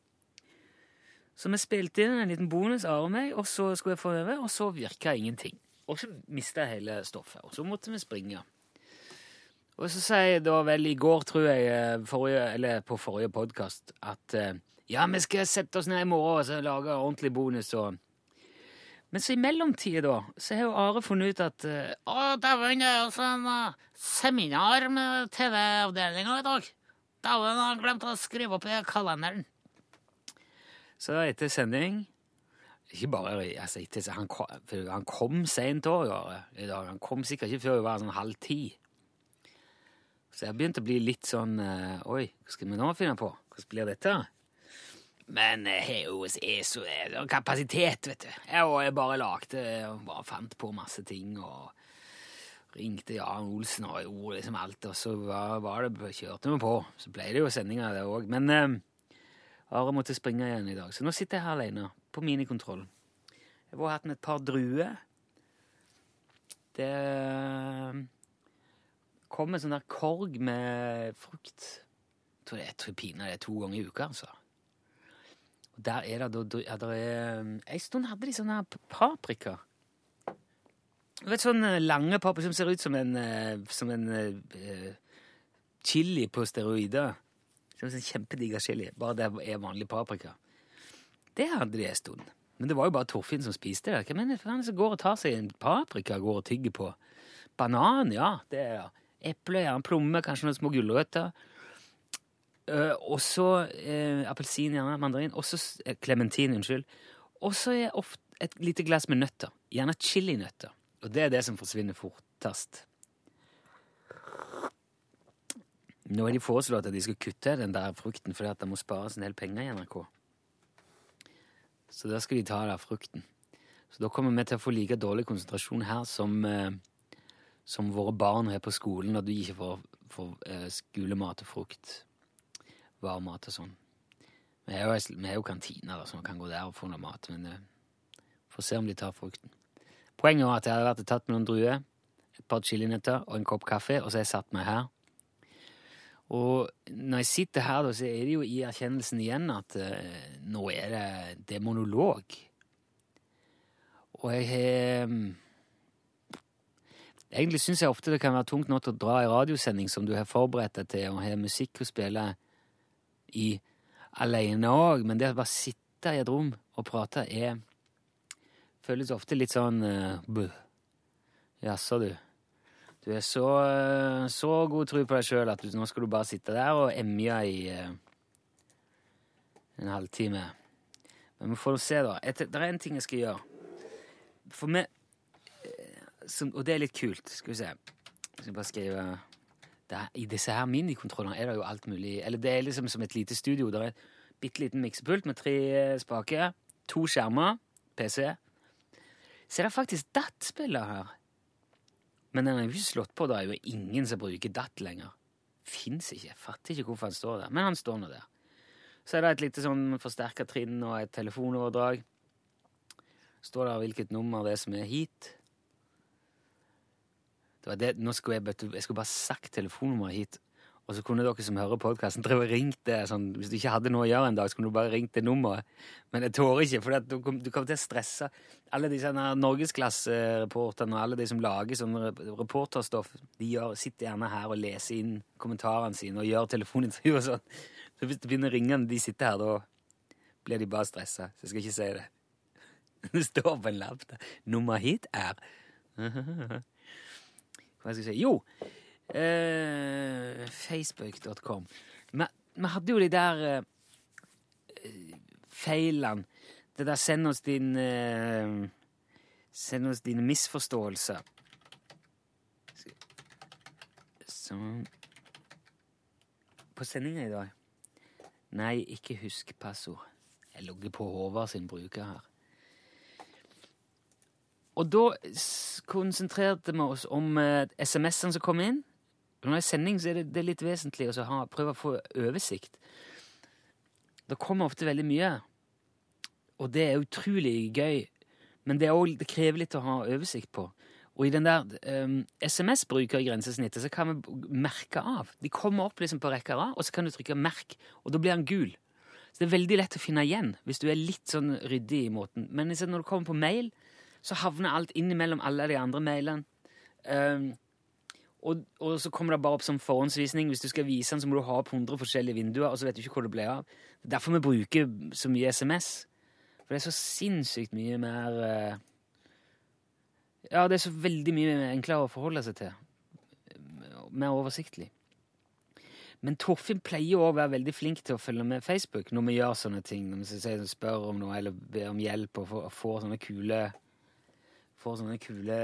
Så vi spilte inn en liten bonus, av meg, og så skulle jeg få øve, og så virka ingenting. Og så mista jeg hele stoffet, og så måtte vi springe. Og så sier jeg da vel i går, tror jeg, forrige, eller på forrige podkast, at ja, vi skal sette oss ned i morgen og så lage ordentlig bonus og Men så i mellomtida, da, så har jo Are funnet ut at eh, Å, dæven, det er jo en eh, seminar med TV-avdelinga i dag. Dæven, jeg har glemt å skrive opp i kalenderen. Så etter sending Ikke bare altså, etter, han, kom, han kom seint òg i dag. Han kom sikkert ikke før det var sånn halv ti. Så jeg begynte å bli litt sånn eh, Oi, hva skal vi nå finne på? Hvordan blir dette? Men jeg er så er kapasitet, vet du. Jeg jeg bare lagde og bare fant på masse ting og ringte Jan Olsen og gjorde liksom alt, og så var, var det, kjørte vi på. Så ble det jo sendinger det òg. Men eh, Are måtte springe igjen i dag, så nå sitter jeg her alene på minikontroll. Jeg har hatt med et par druer. Det eh, kom en sånn der korg med frukt. Jeg tror det tror pinadø det er to ganger i uka, altså. Der er det da ja, der er, En stund hadde de sånne paprika. Du vet sånne lange paprika som ser ut som en, eh, som en uh, chili på steroider. Som en sånn chili, bare det er vanlig paprika. Det hadde de en stund. Men det var jo bare Torfinn som spiste det. Hvem er det som går og tar seg en paprika og går og tygger på? Banan, ja. det er Eple, ja. Plomme, kanskje noen små gulrøtter. Eh, og så uh, appelsin, gjerne. Mandarin. Og så klementin, uh, unnskyld. Og så er ofte et lite glass med nøtter. Gjerne chilinøtter. Og det er det som forsvinner fortest. Nå har de foreslått at de skal kutte den der frukten fordi at det må spares en del penger i NRK. Så da skal de ta av frukten. Så da kommer vi til å få like dårlig konsentrasjon her som, eh, som våre barn har på skolen når de ikke får, får eh, skolemat og frukt. Varmmat og sånn. Vi er jo, vi jo kantiner, som man kan gå der og få noe mat, men uh, får se om de tar frukten. Poenget var at jeg hadde vært og tatt med noen druer, et par chilinøtter og en kopp kaffe, og så har jeg satt meg her. Og når jeg sitter her, da, så er det jo i erkjennelsen igjen at uh, nå er det, det er monolog. Og jeg har Egentlig syns jeg ofte det kan være tungt nok å dra i radiosending som du har forberedt deg til, og har musikk å spille i alene òg, men det å bare sitte i et rom og prate er Føles ofte litt sånn uh, Buh. Jaså, du. Du er så, eh, så god tro på deg sjøl at du, nå skal du bare sitte der og emje i uh, en halvtime. Men vi får se, da. Et, det er en ting jeg skal gjøre. For meg eh, som, Og det er litt kult. Skal vi se. Jeg skal bare skrive er, I disse her minikontrollene er det jo alt mulig. Eller det er liksom som et lite studio. Det er et bitte liten miksepult med tre spaker, to skjermer, PC. Så er det faktisk DAT-spiller her. Men den er jo ikke slått på. Det er jo ingen som bruker DAT lenger. Fins ikke. Jeg fatter ikke hvorfor han står der. Men han står nå der. Så er det et lite sånn forsterka trinn og et telefonoverdrag. Står der hvilket nummer det er som er hit. Det nå skulle jeg, jeg skulle bare sagt telefonnummeret hit, og så kunne dere som hører podkasten, ringt det sånn Hvis du ikke hadde noe å gjøre en dag, så kunne du bare ringt det nummeret. Men jeg tårer ikke, for du, du kommer til å stresse. Alle disse norgesklassereporterne og alle de som lager sånn reporterstoff, de gjør, sitter gjerne her og leser inn kommentarene sine og gjør telefonintervju og sånn. Så hvis det begynner å ringe når de sitter her, da blir de bare stressa. Så jeg skal ikke si det. Det står på en lapp der. Nummer hit er Hva skal jeg si? Jo, eh, Facebook.com. Vi hadde jo de der eh, feilene. Det der 'send oss din eh, Send oss dine misforståelser'. Sånn På sendinga i dag Nei, ikke husk passord. Jeg logger på Håvard sin bruker her. Og da konsentrerte vi oss om eh, SMS-ene som kom inn. Når det er sending, så er det, det er litt vesentlig å ha, prøve å få oversikt. Det kommer ofte veldig mye, og det er utrolig gøy. Men det, også, det krever litt å ha oversikt på. Og i den der um, SMS-brukergrensesnittet så kan vi merke av. De kommer opp liksom på rekke A, og så kan du trykke 'merk', og da blir den gul. Så det er veldig lett å finne igjen hvis du er litt sånn ryddig i måten. Men når du kommer på mail, så havner alt innimellom alle de andre mailene. Um, og, og så kommer det bare opp som forhåndsvisning. Hvis du skal vise den, så må du ha opp 100 forskjellige vinduer, og så vet du ikke hvor det ble av. Det er derfor vi bruker så mye SMS. For det er så sinnssykt mye mer eh, Ja, det er så veldig mye enklere å forholde seg til. Mer oversiktlig. Men Torfinn pleier å være veldig flink til å følge med Facebook når vi gjør sånne ting. Når vi spør om noe eller ber om hjelp og får, får sånne kule Får sånne kule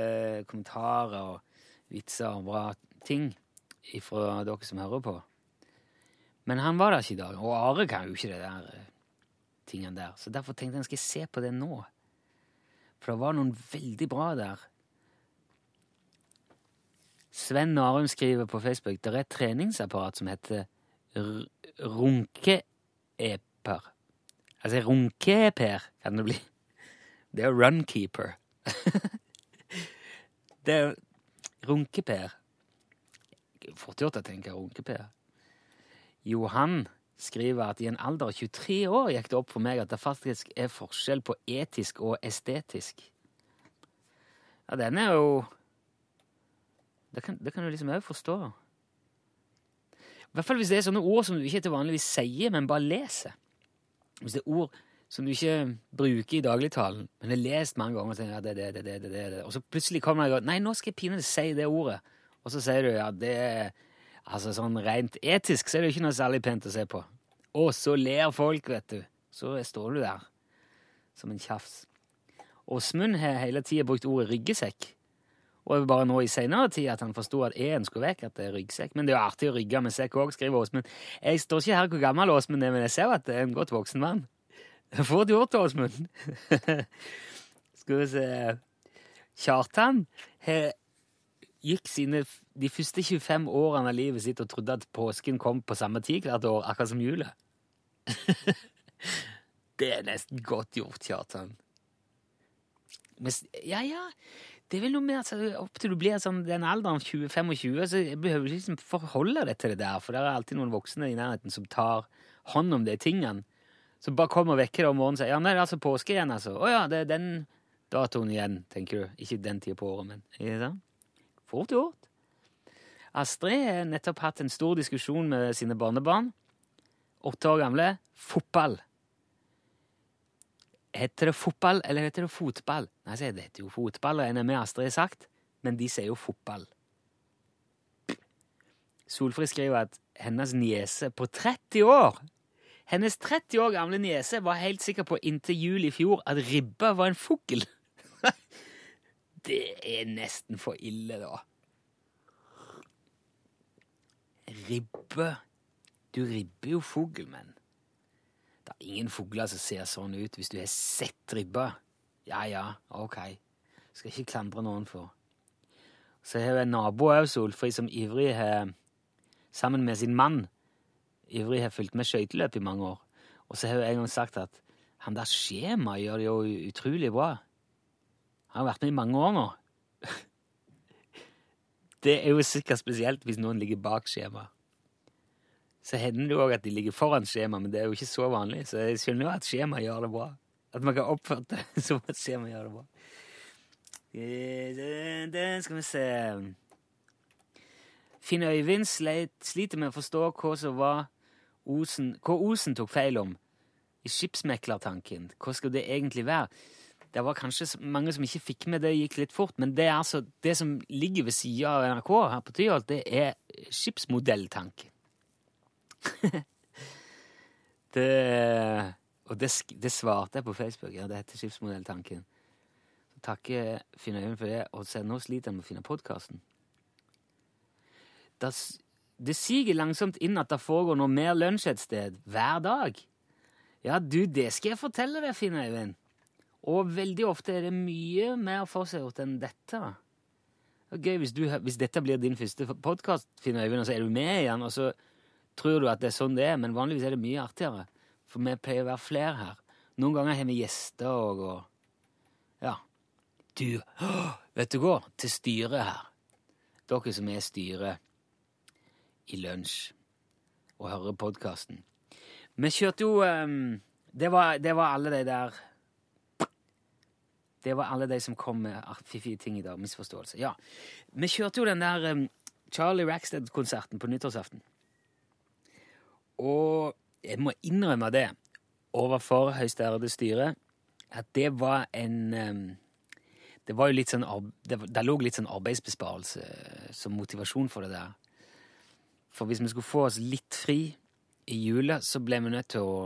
kommentarer og vitser og bra ting ifra dere som hører på. Men han var der ikke i dag, og Are kan jo ikke det der eh, tingene der. Så derfor tenkte jeg jeg skal se på det nå. For det var noen veldig bra der. Sven Narum skriver på Facebook det er et treningsapparat som heter runke-eper. Altså runkeper, kan det bli. Det er runkeeper. Det er runkeper. Fort gjort å tenke runkeper. Johan skriver at i en alder av 23 år gikk det opp for meg at det faktisk er forskjell på etisk og estetisk. Ja, den er jo Det kan, det kan du liksom òg forstå. I hvert fall hvis det er sånne ord som du ikke til vanligvis sier, men bare leser. Hvis det er ord som du ikke bruker i dagligtalen, men har lest mange ganger, og tenker, ja, det, det, det, det, det, det, og så plutselig kommer det Nei, nå skal jeg pinadø si det ordet. Og så sier du ja, det er Altså sånn rent etisk så er det jo ikke noe særlig pent å se på. Og så ler folk, vet du. Så står du der som en tjafs. Åsmund har hele tida brukt ordet ryggsekk. Og det er bare nå i senere tid at han forsto at e-en skulle vekk, at det er ryggsekk. Men det er jo artig å rygge med sekk òg, skriver Åsmund. Jeg står ikke her hvor gammel Åsmund er, men jeg ser jo at det er en godt voksen mann. Fort gjort, Åsmund. Skal vi se Kjartan gikk sine, de første 25 årene av livet sitt og trodde at påsken kom på samme tid hvert år, akkurat som jula. det er nesten godt gjort, Kjartan. Men, ja, ja, det er vel noe med at opp til du blir sånn den alderen, 20-25, så behøver du ikke liksom forholde deg til det der, for det er alltid noen voksne i nærheten som tar hånd om de tingene. Så bare kom og vekker deg om morgenen og sier ja, nei, det er altså påske igjen, altså. Å ja, det er den datoen igjen, tenker du. Ikke den tida på året, men ikke sant? Fort gjort. Astrid har nettopp hatt en stor diskusjon med sine barnebarn. Åtte år gamle. Fotball. Heter det fotball, eller heter det fotball? Nei, sier det heter jo fotball, regner jeg med Astrid har sagt, men de sier jo fotball. Solfrid skriver at hennes niese på 30 år Hennes 30 år gamle niese var helt sikker på inntil jul i fjor at ribba var en fugl. det er nesten for ille, da. Ribbe Du ribber jo fugl, men det er ingen fugler som ser sånn ut hvis du har sett ribba. Ja ja, ok. Skal ikke klandre noen for. Så har vi en nabo òg, Solfrid, som ivrig har Sammen med sin mann ivrig har fulgt med skøyteløp i mange år. Og så har hun en gang sagt at han der skjema gjør det jo utrolig bra. Han har vært med i mange år nå. Det er jo sikkert spesielt hvis noen ligger bak skjema. Så hender det jo òg at de ligger foran skjema, men det er jo ikke så vanlig. Så jeg skjønner jo at skjema gjør det bra. At man kan oppføre det som at skjema gjør det bra. Eh, det skal vi se Finn Øyvind sliter med å forstå hva som var Osen, hva Osen tok feil om i skipsmeklertanken. Hva skal det egentlig være? Det var kanskje mange som ikke fikk med det, gikk litt fort, men det er altså det som ligger ved sida av NRK her på Tyholt, det er skipsmodelltanken. det, og det, det svarte jeg på Facebook. Ja, det heter Skipsmodelltanken. Så takker Finn Øyvind for det, og se, nå sliter jeg med å finne podkasten. Det, siger langsomt inn at det foregår noe mer lunsj et sted hver dag. Ja, du, det skal jeg fortelle deg, Finn Øyvind. Og veldig ofte er det mye mer forseggjort enn dette. Det gøy hvis, du, hvis dette blir din første podkast, Finn Øyvind, og så er du med igjen, og så tror du at det er sånn det er, men vanligvis er det mye artigere. For vi pleier å være flere her. Noen ganger har vi gjester òg, og Ja. Du, vet du hva? Til styret her. Dere som er styret i lunsj og hører podkasten. Vi kjørte jo um, det, var, det var alle de der Det var alle de som kom med fiffige ting i dag. Misforståelse. Ja. Vi kjørte jo den der um, Charlie Rackstead-konserten på nyttårsaften. Og jeg må innrømme det overfor høyesterettet styre at det var en um, Det var jo litt sånn det, det lå litt sånn arbeidsbesparelse eh, som motivasjon for det der. For hvis vi skulle få oss litt fri i jula, så ble vi nødt til å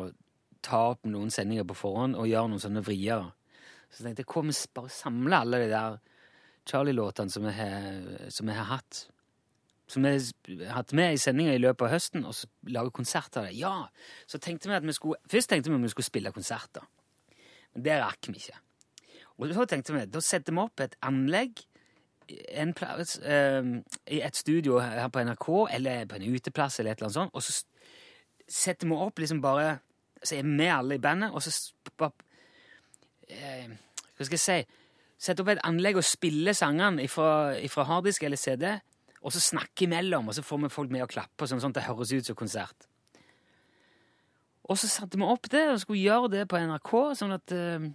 ta opp noen sendinger på forhånd og gjøre noen sånne vrier. Så jeg tenkte jeg, hva om vi bare samler alle de der Charlie-låtene som, vi har- hatt, som vi har hatt med i sendinga i løpet av høsten, og så lage konsert av det. Ja, så tenkte vi at vi skulle, Først tenkte vi at vi skulle spille konserter. Men det rakk vi ikke. Og så tenkte vi da setter vi opp et anlegg en plass, eh, i et studio her på NRK, eller på en uteplass, eller et eller annet sånt, og så setter vi opp liksom bare Så er vi alle i bandet, og så bare eh, Hva skal jeg si Setter opp et anlegg og spiller sangene fra harddisk eller CD, og så snakker imellom, og så får vi folk med å klappe, sånn, sånn at det høres ut som konsert. Og så satte vi opp det og skulle gjøre det på NRK, sånn at eh,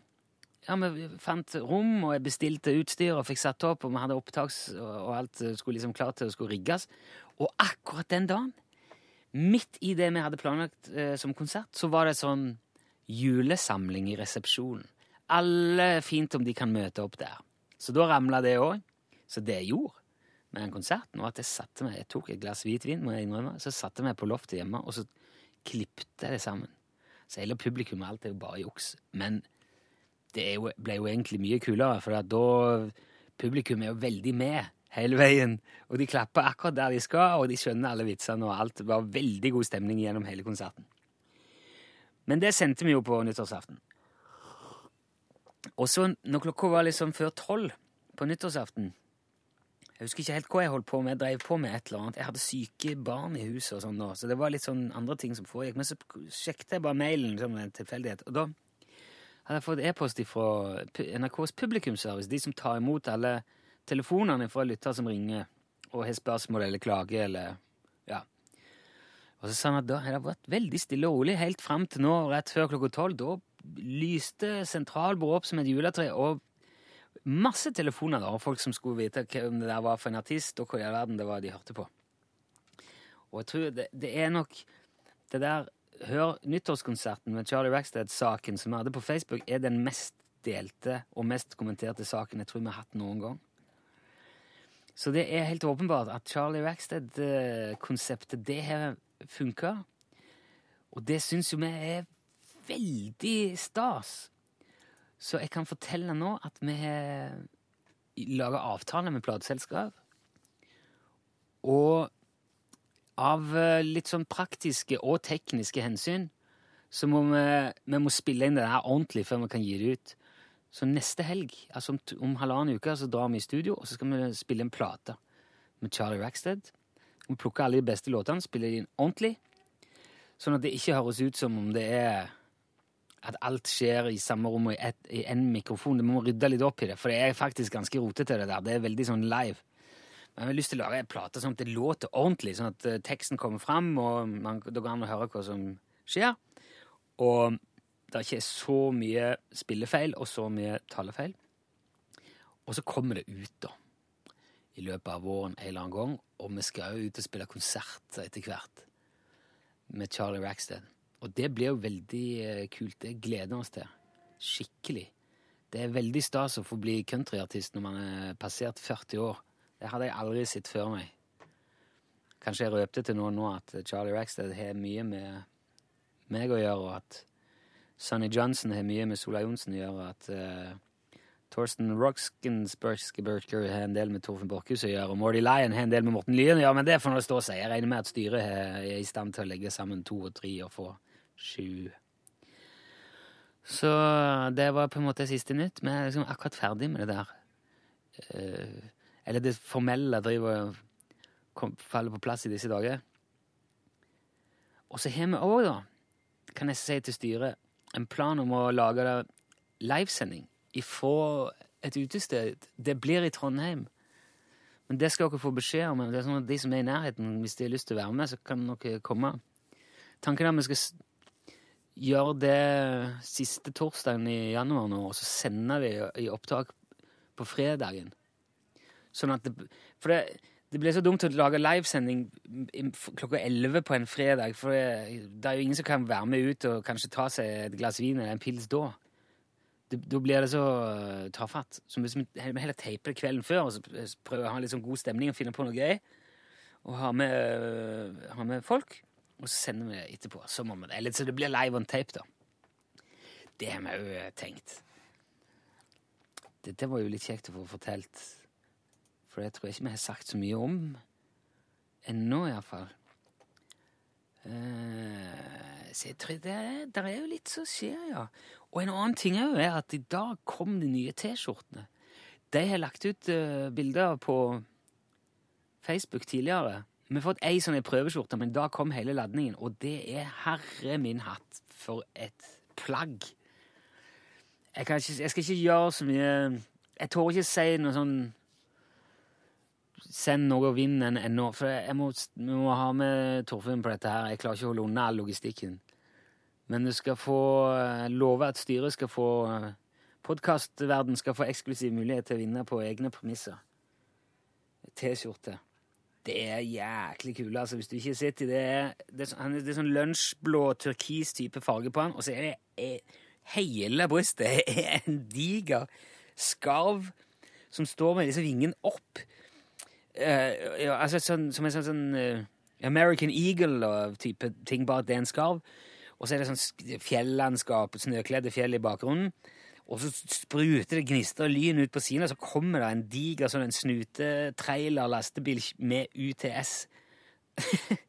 ja, vi fant rom, og jeg bestilte utstyr og fikk satt opp, og vi hadde opptaks, og alt skulle liksom klart til å skulle rigges. Og akkurat den dagen, midt i det vi hadde planlagt eh, som konsert, så var det sånn julesamling i resepsjonen. Alle fint om de kan møte opp der. Så da ramla det òg. Så det jeg gjorde med den konserten, var at jeg satte meg, jeg tok et glass hvitvin, må jeg innrømme, så satte jeg meg på loftet hjemme, og så klippte jeg det sammen. Så hele publikum alt er jo bare juks. Men det jo, ble jo egentlig mye kulere, for da Publikum er jo veldig med hele veien, og de klapper akkurat der de skal, og de skjønner alle vitsene, og alt Det var veldig god stemning gjennom hele konserten. Men det sendte vi jo på nyttårsaften. Og så, når klokka var liksom før tolv på nyttårsaften Jeg husker ikke helt hva jeg holdt på med, jeg drev på med et eller annet. Jeg hadde syke barn i huset og sånn nå, så det var litt sånn andre ting som foregikk. Men så sjekket jeg bare mailen som en tilfeldighet, og da hadde jeg fått e-post fra NRKs publikumsservice, de som tar imot alle telefonene fra lyttere som ringer og har spørsmål eller klager eller ja. Og så sa han at da har det vært veldig stille og rolig helt fram til nå, rett før klokka tolv. Da lyste sentralbordet opp som et juletre, og masse telefoner da, og folk som skulle vite hvem det der var for en artist, og hva i all verden det var de hørte på. Og jeg tror det, det er nok det der Hør nyttårskonserten med Charlie Rackstead-saken som vi hadde på Facebook, er den mest delte og mest kommenterte saken jeg tror vi har hatt noen gang. Så det er helt åpenbart at Charlie Rackstead-konseptet, det har funka. Og det syns jo vi er veldig stas. Så jeg kan fortelle nå at vi har laga avtale med plateselskap. Og av eh, litt sånn praktiske og tekniske hensyn så må vi, vi må spille inn det her ordentlig før vi kan gi det ut. Så neste helg, altså om, om halvannen uke, så drar vi i studio, og så skal vi spille en plate med Charlie Rackstead. Vi plukker alle de beste låtene, spiller inn ordentlig, sånn at det ikke høres ut som om det er at alt skjer i samme rom og i én mikrofon. Det må rydde litt opp i det, for det er faktisk ganske rotete, det der. Det er veldig sånn live. Men jeg har lyst til å lage en plate sånn at det låter ordentlig, sånn at eh, teksten kommer fram, og man, da går an å høre hva som skjer. Og det er ikke så mye spillefeil og så mye talefeil. Og så kommer det ut, da, i løpet av våren en eller annen gang, og vi skal jo ut og spille konserter etter hvert med Charlie Rackstead. Og det blir jo veldig eh, kult. Det gleder vi oss til. Skikkelig. Det er veldig stas å få bli countryartist når man er passert 40 år. Det hadde jeg aldri sett før meg. Kanskje jeg røpte til noen nå at Charlie Rackstead har mye med meg å gjøre, og at Sonny Johnson har mye med Sola Johnsen å gjøre, og at uh, Torsten Roxkensbergsberger har en del med Torfinn Borchhus å gjøre, og Mordy Lyon har en del med Morten Lyen å gjøre, men det får nå stå seg. Jeg regner med at styret er i stand til å legge sammen to og tre og få sju. Så det var på en måte siste nytt. Vi er liksom akkurat ferdig med det der. Eh, eller det formelle driver kom, faller på plass i disse dager. Og så har vi òg, da, kan jeg si til styret, en plan om å lage livesending ifra et utested. Det blir i Trondheim. Men det skal dere få beskjed om. Det er sånn at De som er i nærheten, hvis de har lyst til å være med, så kan dere komme. Tanken er at vi skal gjøre det siste torsdagen i januar nå, og så sender det i, i opptak på fredagen. Sånn at det, For det, det blir så dumt å lage livesending klokka 11 på en fredag, for det, det er jo ingen som kan være med ut og kanskje ta seg et glass vin eller en pils da. Da blir det så uh, tafatt. Så vi he- heller teiper det kvelden før og så prøver å ha litt sånn god stemning og finne på noe gøy, og ha med, uh, ha med folk, og så sender vi det etterpå. Så må vi det. Eller så det blir live on tape, da. Det har vi jo tenkt. Dette var jo litt kjekt å få fortalt, for det tror jeg ikke vi har sagt så mye om ennå, iallfall. Uh, så jeg tror det, der er jo litt som skjer, ja. Og en annen ting er jo at i dag kom de nye T-skjortene. De har lagt ut uh, bilder på Facebook tidligere. Vi har fått ei sånn prøveskjorte, men da kom hele ladningen. Og det er herre min hatt for et plagg. Jeg, ikke, jeg skal ikke gjøre så mye Jeg tør ikke si noe sånn Send noe og vinn en ennå, for jeg må, vi må ha med Torfinn på dette her. Jeg klarer ikke å holde unna all logistikken. Men du skal få eh, love at styret skal få Podkastverden skal få eksklusiv mulighet til å vinne på egne premisser. T-skjorte. Det er jæklig kule. altså Hvis du ikke har sett det, det er, det sånn, det er sånn lunsjblå, turkis type farge på han, og så er det hele brystet er en diger skarv som står med disse vingene opp. Ja, altså sånn, Som en sånn, sånn uh, American Eagle-type ting, bare at det er en skarv. Og så er det sånn fjellandskap, snøkledde fjell i bakgrunnen. Og så spruter det gnister og lyn ut på siden, og så kommer det en diger sånn en snutetrailer lastebil med UTS.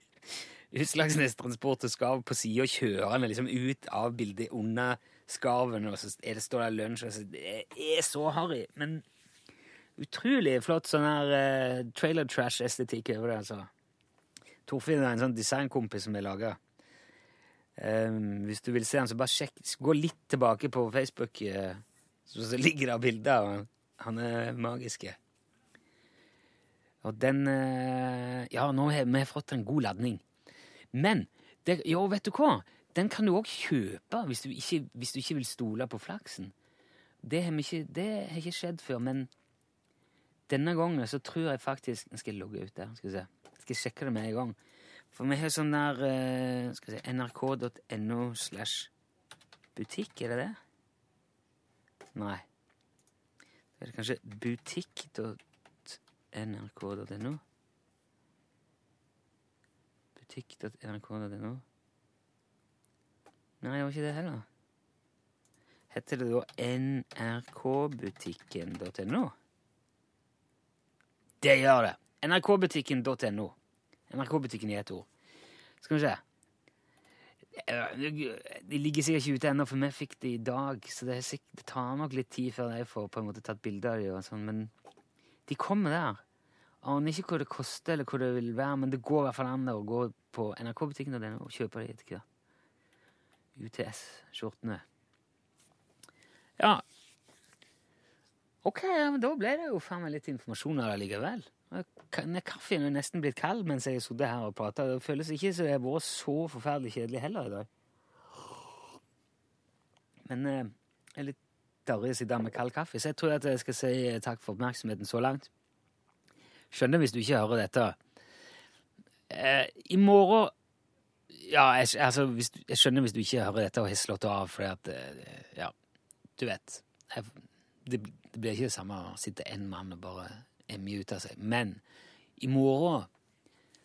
Utslagsnes Transport og Skarv på sida, kjørende liksom ut av bildet under skarven, og så er det, står der lunsj. Altså, det er så harry, men utrolig flott sånn her uh, trailer trash-estetikk over det, altså. Torfinn er en sånn designkompis som er laga. Um, hvis du vil se han, så bare sjekk. Gå litt tilbake på Facebook, uh, så, ligger det bilder han. Han er magisk. Og den uh, Ja, nå har vi fått en god ladning. Men det, jo, vet du hva? Den kan du òg kjøpe hvis du, ikke, hvis du, ikke, vil stole på flaksen. Det har, ikke, det har ikke skjedd før, men denne gangen så tror jeg faktisk Nå skal jeg logge ut der. Skal vi se. Skal jeg sjekke det med en gang. For vi har sånn der uh, skal vi se, nrk.no slash butikk, er det det? Nei. Det er kanskje butikk.nrk.no? Butikk.nrk.no? Nei, det var ikke det heller. Heter det da nrkbutikken.no? Det gjør det. nrkbutikken.no. NRK-butikken i ett ord. Skal vi se De ligger sikkert ikke ute ennå, for vi fikk det i dag. Så det, sikkert, det, tar nok litt tid før jeg får på en måte tatt bilde av dem. Sånn, men de kommer der. Aner ikke hva det koster, eller hva det vil være, men det går i hvert fall an å gå på NRK-butikken og kjøpe dem etter hvert. UTS-skjortene. Ja. Ok, ja, men da ble det jo faen meg litt informasjon av det likevel. Kaffen er nesten blitt kald mens jeg har her og prata. Det føles ikke som det har vært så forferdelig kjedelig heller i dag. Men eh, jeg er litt darrig å sitte med kald kaffe, så jeg tror at jeg skal si takk for oppmerksomheten så langt. Skjønner hvis du ikke hører dette. Eh, I morgen Ja, jeg, altså, hvis, jeg skjønner hvis du ikke hører dette og har slått av fordi at eh, Ja, du vet. Jeg, det, det blir ikke det samme å sitte én mann og bare emje ut av seg. Men i morgen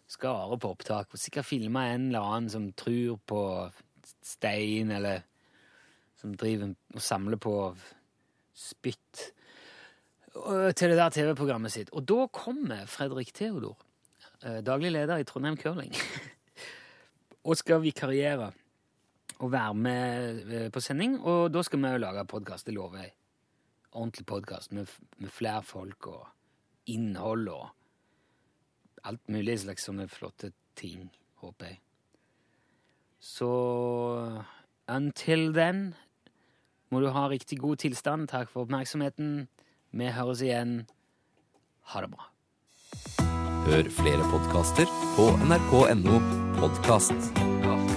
skal Are på opptak og sikkert filme en eller annen som tror på stein, eller som driver og samler på spytt til det der TV-programmet sitt. Og da kommer Fredrik Theodor, eh, daglig leder i Trondheim Curling, og skal vikariere og være med eh, på sending. Og da skal vi jo lage podkast, det lover jeg. Ordentlig podkast med, med flere folk og innhold og alt mulig slags sånne flotte ting, håper jeg. Så until then må du ha riktig god tilstand. Takk for oppmerksomheten. Vi høres igjen. Ha det bra. Hør flere podkaster på nrk.no podkast.